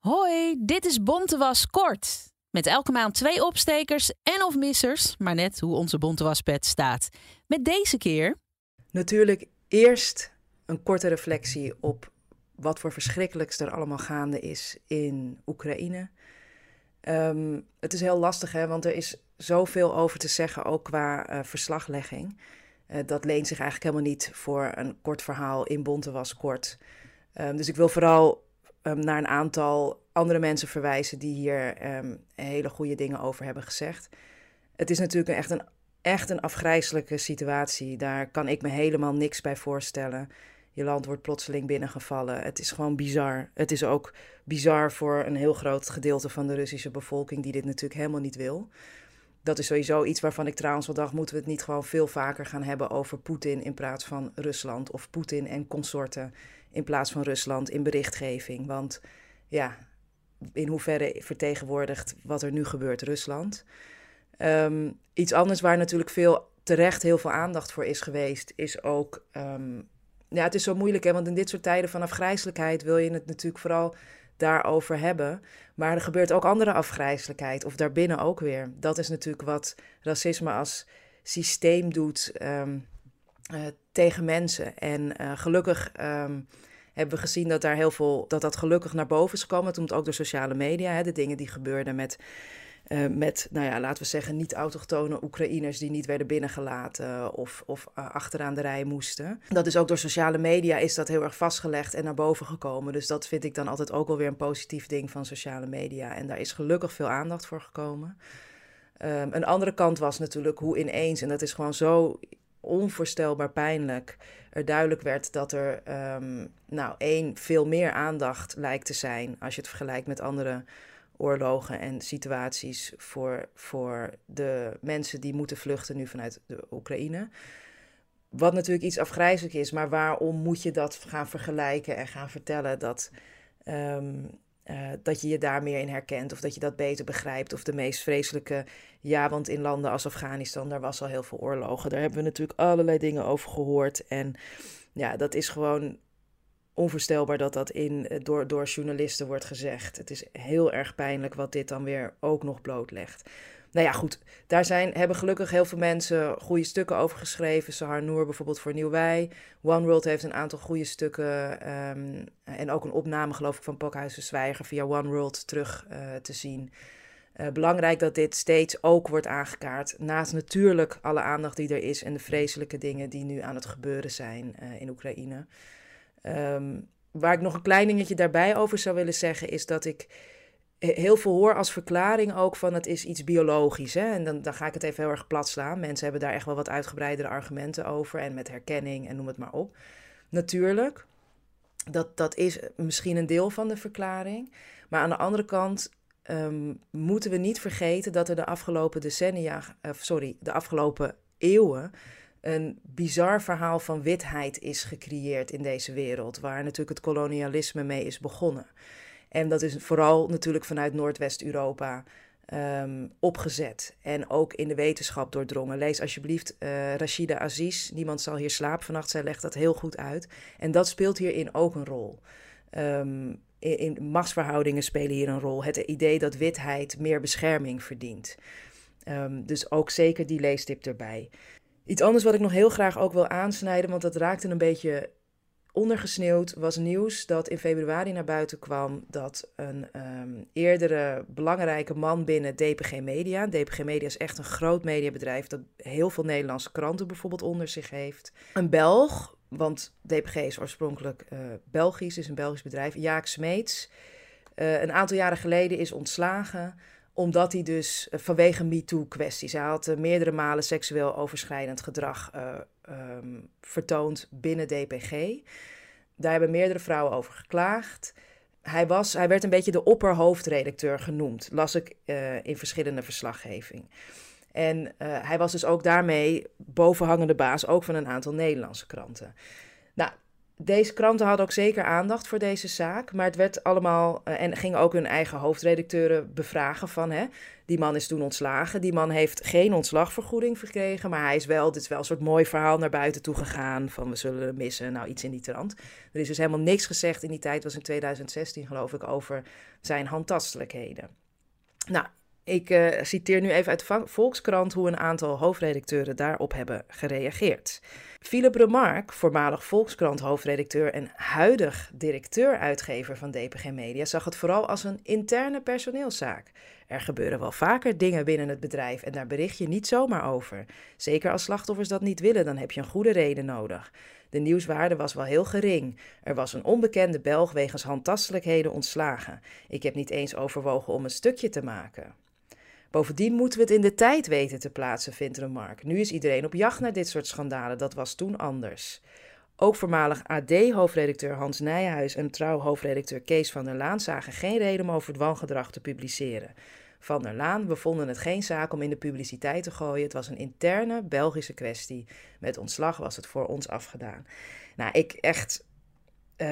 Hoi, dit is Bontewas Kort. Met elke maand twee opstekers en of missers, maar net hoe onze Bontewaspet staat. Met deze keer... Natuurlijk eerst een korte reflectie op wat voor verschrikkelijks er allemaal gaande is in Oekraïne. Ehm, het is heel lastig, hè, want er is zoveel over te zeggen, ook qua uh, verslaglegging. Uh, dat leent zich eigenlijk helemaal niet voor een kort verhaal in Bonte was kort. Um, dus ik wil vooral um, naar een aantal andere mensen verwijzen die hier hele goede dingen over hebben gezegd. Het is natuurlijk echt een, echt een afgrijzelijke situatie. Daar kan ik me helemaal niks bij voorstellen. Je land wordt plotseling binnengevallen. Het is gewoon bizar. Het is ook bizar voor een heel groot gedeelte van de Russische bevolking die dit natuurlijk helemaal niet wil. Dat is sowieso iets waarvan ik trouwens wel dacht, moeten we het niet gewoon veel vaker gaan hebben over Poetin in plaats van Rusland. Of Poetin en consorten in plaats van Rusland in berichtgeving. Want ja, in hoeverre vertegenwoordigt wat er nu gebeurt Rusland? Um, iets anders waar natuurlijk veel terecht heel veel aandacht voor is geweest, is ook um, ja, het is zo moeilijk, hè? want in dit soort tijden van afgrijzelijkheid wil je het natuurlijk vooral daarover hebben. Maar er gebeurt ook andere afgrijzelijkheid, of daarbinnen ook weer. Dat is natuurlijk wat racisme als systeem doet um, uh, tegen mensen. En uh, gelukkig um, hebben we gezien dat daar heel veel, dat dat gelukkig naar boven is gekomen. Toen ook door sociale media, hè, de dingen die gebeurden met uh, met, nou ja, laten we zeggen, niet-autochtone Oekraïners die niet werden binnengelaten of, of achteraan de rij moesten. Dat is ook door sociale media is dat heel erg vastgelegd en naar boven gekomen. Dus dat vind ik dan altijd ook wel weer een positief ding van sociale media. En daar is gelukkig veel aandacht voor gekomen. Um, een andere kant was natuurlijk hoe ineens, en dat is gewoon zo onvoorstelbaar pijnlijk, er duidelijk werd dat er, um, nou, één, veel meer aandacht lijkt te zijn als je het vergelijkt met andere oorlogen en situaties voor, voor de mensen die moeten vluchten nu vanuit de Oekraïne. Wat natuurlijk iets afgrijzelijk is, maar waarom moet je dat gaan vergelijken en gaan vertellen dat, um, uh, dat je je daar meer in herkent of dat je dat beter begrijpt? Of de meest vreselijke, ja, want in landen als Afghanistan, daar was al heel veel oorlogen. Daar hebben we natuurlijk allerlei dingen over gehoord. En ja, dat is gewoon onvoorstelbaar dat dat in, eh, door, door journalisten wordt gezegd. Het is heel erg pijnlijk wat dit dan weer ook nog blootlegt. Nou ja, goed. Daar zijn, hebben gelukkig heel veel mensen goede stukken over geschreven. Sahar Noor bijvoorbeeld voor Nieuwwij. One World heeft een aantal goede stukken. Um, en ook een opname, geloof ik, van Pakhuizen Zwijger via One World terug uh, te zien. Uh, belangrijk dat dit steeds ook wordt aangekaart. Naast natuurlijk alle aandacht die er is en de vreselijke dingen die nu aan het gebeuren zijn uh, in Oekraïne. Um, waar ik nog een klein dingetje daarbij over zou willen zeggen, is dat ik heel veel hoor als verklaring ook van het is iets biologisch. Hè? En dan, dan ga ik het even heel erg plat slaan. Mensen hebben daar echt wel wat uitgebreidere argumenten over en met herkenning en noem het maar op. Natuurlijk, dat, dat is misschien een deel van de verklaring. Maar aan de andere kant um, moeten we niet vergeten dat er de afgelopen decennia, uh, sorry, de afgelopen eeuwen een bizar verhaal van witheid is gecreëerd in deze wereld, waar natuurlijk het kolonialisme mee is begonnen. En dat is vooral natuurlijk vanuit Noordwest-Europa um, opgezet en ook in de wetenschap doordrongen. Lees alsjeblieft uh, Rashida Aziz, Niemand zal hier slapen vannacht, zij legt dat heel goed uit. En dat speelt hierin ook een rol. Um, in, in machtsverhoudingen spelen hier een rol. Het idee dat witheid meer bescherming verdient. Um, dus ook zeker die leestip erbij. Iets anders wat ik nog heel graag ook wil aansnijden, want dat raakte een beetje ondergesneeuwd, was nieuws dat in februari naar buiten kwam dat een um, eerdere belangrijke man binnen DPG Media, DPG Media is echt een groot mediabedrijf dat heel veel Nederlandse kranten bijvoorbeeld onder zich heeft, een Belg, want DPG is oorspronkelijk uh, Belgisch, is een Belgisch bedrijf, Jaak Smeets, uh, een aantal jaren geleden is ontslagen omdat hij dus uh, vanwege MeToo-kwesties, hij had uh, meerdere malen seksueel overschrijdend gedrag uh, um, vertoond binnen DPG. Daar hebben meerdere vrouwen over geklaagd. hij, was, hij werd een beetje de opperhoofdredacteur genoemd, las ik in verschillende verslaggeving. En hij was dus ook daarmee bovenhangende baas, ook van een aantal Nederlandse kranten. Nou, deze kranten hadden ook zeker aandacht voor deze zaak, maar het werd allemaal, uh, en gingen ook hun eigen hoofdredacteuren bevragen van, hè, die man is toen ontslagen, die man heeft geen ontslagvergoeding gekregen, maar hij is wel, dit is wel een soort mooi verhaal naar buiten toe gegaan, van we zullen missen, nou iets in die trant. Er is dus helemaal niks gezegd in die tijd, was in 2016 geloof ik, over zijn handtastelijkheden. Nou, ik uh, citeer nu even uit Volkskrant hoe een aantal hoofdredacteuren daarop hebben gereageerd. Philip Remarque, voormalig Volkskrant hoofdredacteur en huidig directeur-uitgever van DPG Media, zag het vooral als een interne personeelszaak. Er gebeuren wel vaker dingen binnen het bedrijf en daar bericht je niet zomaar over. Zeker als slachtoffers dat niet willen, dan heb je een goede reden nodig. De nieuwswaarde was wel heel gering. Er was een onbekende Belg wegens handtastelijkheden ontslagen. Ik heb niet eens overwogen om een stukje te maken. Bovendien moeten we het in de tijd weten te plaatsen, vindt Remark. Nu is iedereen op jacht naar dit soort schandalen, dat was toen anders. Ook voormalig AD-hoofdredacteur Hans Nijhuis en trouw-hoofdredacteur Kees van der Laan zagen geen reden om over het wangedrag te publiceren. Van der Laan, we vonden het geen zaak om in de publiciteit te gooien. Het was een interne Belgische kwestie. Met ontslag was het voor ons afgedaan. Nou, ik echt uh,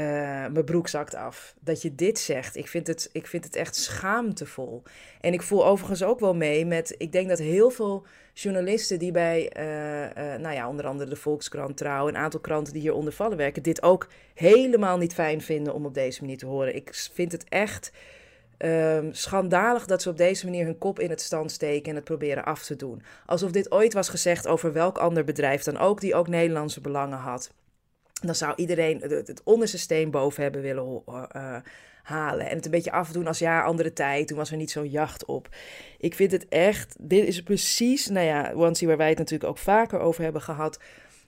mijn broek zakt af. Dat je dit zegt. Ik vind, het, ik vind het echt schaamtevol. En ik voel overigens ook wel mee met. Ik denk dat heel veel journalisten die bij, uh, uh, nou ja, onder andere de Volkskrant, Trouw, een aantal kranten die hieronder vallen werken, dit ook helemaal niet fijn vinden om op deze manier te horen. Ik vind het echt. Um, schandalig dat ze op deze manier hun kop in het stand steken en het proberen af te doen. Alsof dit ooit was gezegd over welk ander bedrijf dan ook, die ook Nederlandse belangen had dan zou iedereen het, onderste steen boven hebben willen uh, halen. En het een beetje afdoen als ja, andere tijd. Toen was er niet zo'n jacht op. Ik vind het echt, dit is precies, nou ja, Wansi, waar wij het natuurlijk ook vaker over hebben gehad.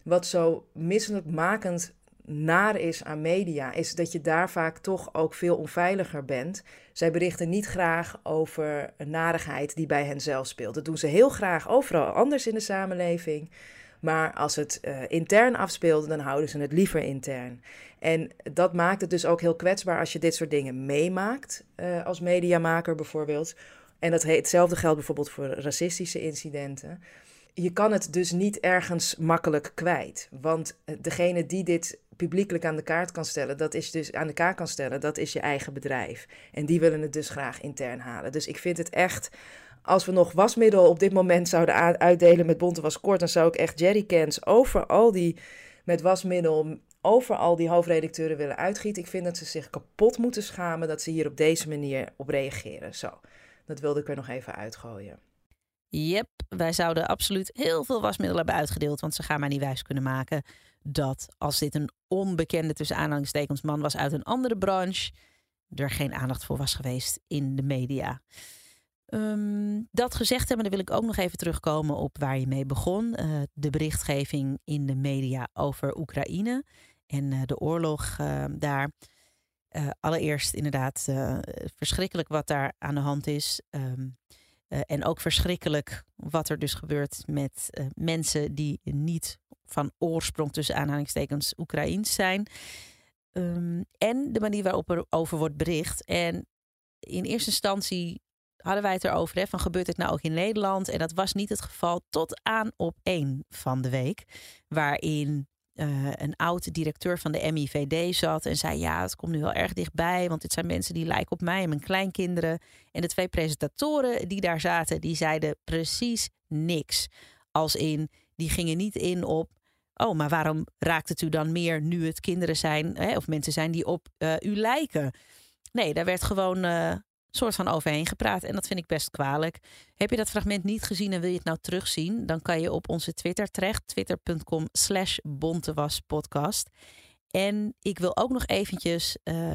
Wat zo misselijkmakend naar is aan media, is dat je daar vaak toch ook veel onveiliger bent. Zij berichten niet graag over een narigheid die bij hen zelf speelt. Dat doen ze heel graag overal anders in de samenleving. Maar als het uh, intern afspeelde, dan houden ze het liever intern. En dat maakt het dus ook heel kwetsbaar als je dit soort dingen meemaakt, uh, als mediamaker bijvoorbeeld. En dat hetzelfde geldt bijvoorbeeld voor racistische incidenten. Je kan het dus niet ergens makkelijk kwijt. Want eh, degene die dit publiekelijk aan de kaart kan stellen, dat is dus aan de kaart kan stellen, dat is je eigen bedrijf. En die willen het dus graag intern halen. Dus ik vind het echt als we nog wasmiddel op dit moment zouden uitdelen met Bonte was kort, dan zou ik echt jerrycans over al die met wasmiddel over al die hoofdredacteuren willen uitgieten. Ik vind dat ze zich kapot moeten schamen dat ze hier op deze manier op reageren. Zo, dat wilde ik er nog even uitgooien. Yep, wij zouden absoluut heel veel wasmiddel hebben uitgedeeld, want ze gaan maar niet wijs kunnen maken dat als dit een onbekende tussen aanhalingstekens man was uit een andere branche, er geen aandacht voor was geweest in de media. Um, dat gezegd hebben, dan wil ik ook nog even terugkomen op waar je mee begon. Uh, de berichtgeving in de media over Oekraïne en uh, de oorlog uh, daar. allereerst inderdaad verschrikkelijk wat daar aan de hand is. Um, en ook verschrikkelijk wat er dus gebeurt met mensen die niet van oorsprong tussen aanhalingstekens Oekraïens zijn. Um, en de manier waarop er over wordt bericht. En in eerste instantie hadden wij het erover, hè, van gebeurt het nou ook in Nederland? En dat was niet het geval tot aan op één van de week, waarin uh, een oud directeur van de MIVD zat en zei: Ja, het komt nu wel erg dichtbij, want dit zijn mensen die lijken op mij en mijn kleinkinderen. En de twee presentatoren die daar zaten, die zeiden precies niks. Als in, die gingen niet in op. Oh, maar waarom raakt het u dan meer nu het kinderen zijn, hè, of mensen zijn die op uh, u lijken? Nee, daar werd gewoon uh, soort van overheen gepraat. En dat vind ik best kwalijk. Heb je dat fragment niet gezien en wil je het nou terugzien? Dan kan je op onze Twitter terecht. Twitter.com slash bontewaspodcast. En ik wil ook nog eventjes uh,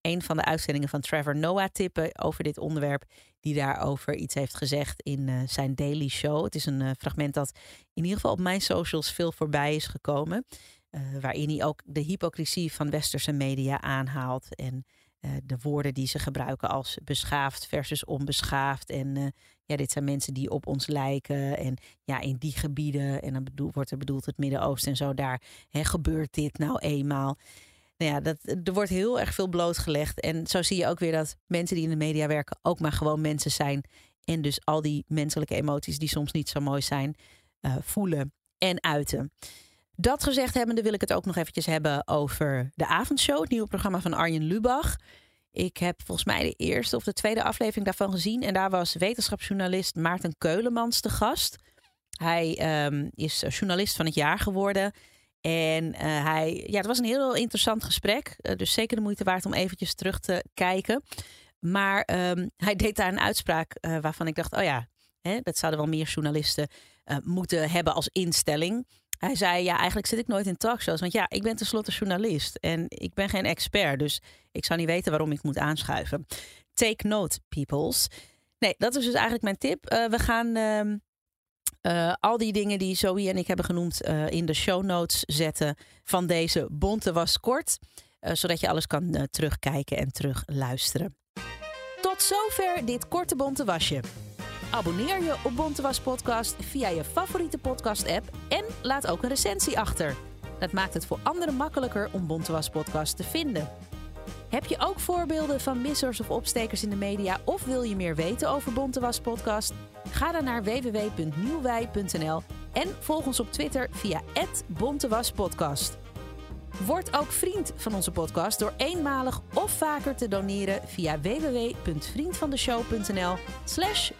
een van de uitzendingen van Trevor Noah tippen over dit onderwerp. Die daarover iets heeft gezegd in uh, zijn Daily Show. Het is een uh, fragment dat in ieder geval op mijn socials veel voorbij is gekomen. Uh, waarin hij ook de hypocrisie van westerse media aanhaalt. En uh, de woorden die ze gebruiken als beschaafd versus onbeschaafd. En uh, ja, dit zijn mensen die op ons lijken. En ja, in die gebieden, en dan bedoel, wordt er bedoeld het Midden-Oosten en zo, daar hè, gebeurt dit nou eenmaal. nou ja, dat, er wordt heel erg veel blootgelegd. En zo zie je ook weer dat mensen die in de media werken ook maar gewoon mensen zijn. En dus al die menselijke emoties die soms niet zo mooi zijn, voelen en uiten. Dat gezegd hebbende wil ik het ook nog eventjes hebben over de avondshow, het nieuwe programma van Arjen Lubach. Ik heb volgens mij de eerste of de tweede aflevering daarvan gezien. En daar was wetenschapsjournalist Maarten Keulemans te gast. Hij um, is journalist van het jaar geworden. En uh, hij, ja, het was een heel interessant gesprek. Uh, dus zeker de moeite waard om eventjes terug te kijken. Maar um, hij deed daar een uitspraak uh, waarvan ik dacht: oh ja, hè, dat zouden wel meer journalisten moeten hebben als instelling. Hij zei: Ja, eigenlijk zit ik nooit in talkshows. Want ja, ik ben tenslotte journalist en ik ben geen expert. Dus ik zou niet weten waarom ik moet aanschuiven. Take note, peoples. Nee, dat is dus eigenlijk mijn tip. we gaan. Uh, uh, al die dingen die Zoe en ik hebben genoemd uh, in de show notes zetten van deze Bonte was kort. Zodat je alles kan terugkijken en terugluisteren. Tot zover dit korte Bonte Wasje. Abonneer je op Bonte Was Podcast via je favoriete podcast app en laat ook een recensie achter. Dat maakt het voor anderen makkelijker om Bonte Was Podcast te vinden. Heb je ook voorbeelden van missers of opstekers in de media of wil je meer weten over Bonte Was Podcast? Ga dan naar www.nieuwwij.nl en volg ons op Twitter via @bontewaspodcast. Word ook vriend van onze podcast door eenmalig of vaker te doneren via www.vriendvandeshow.nl slash.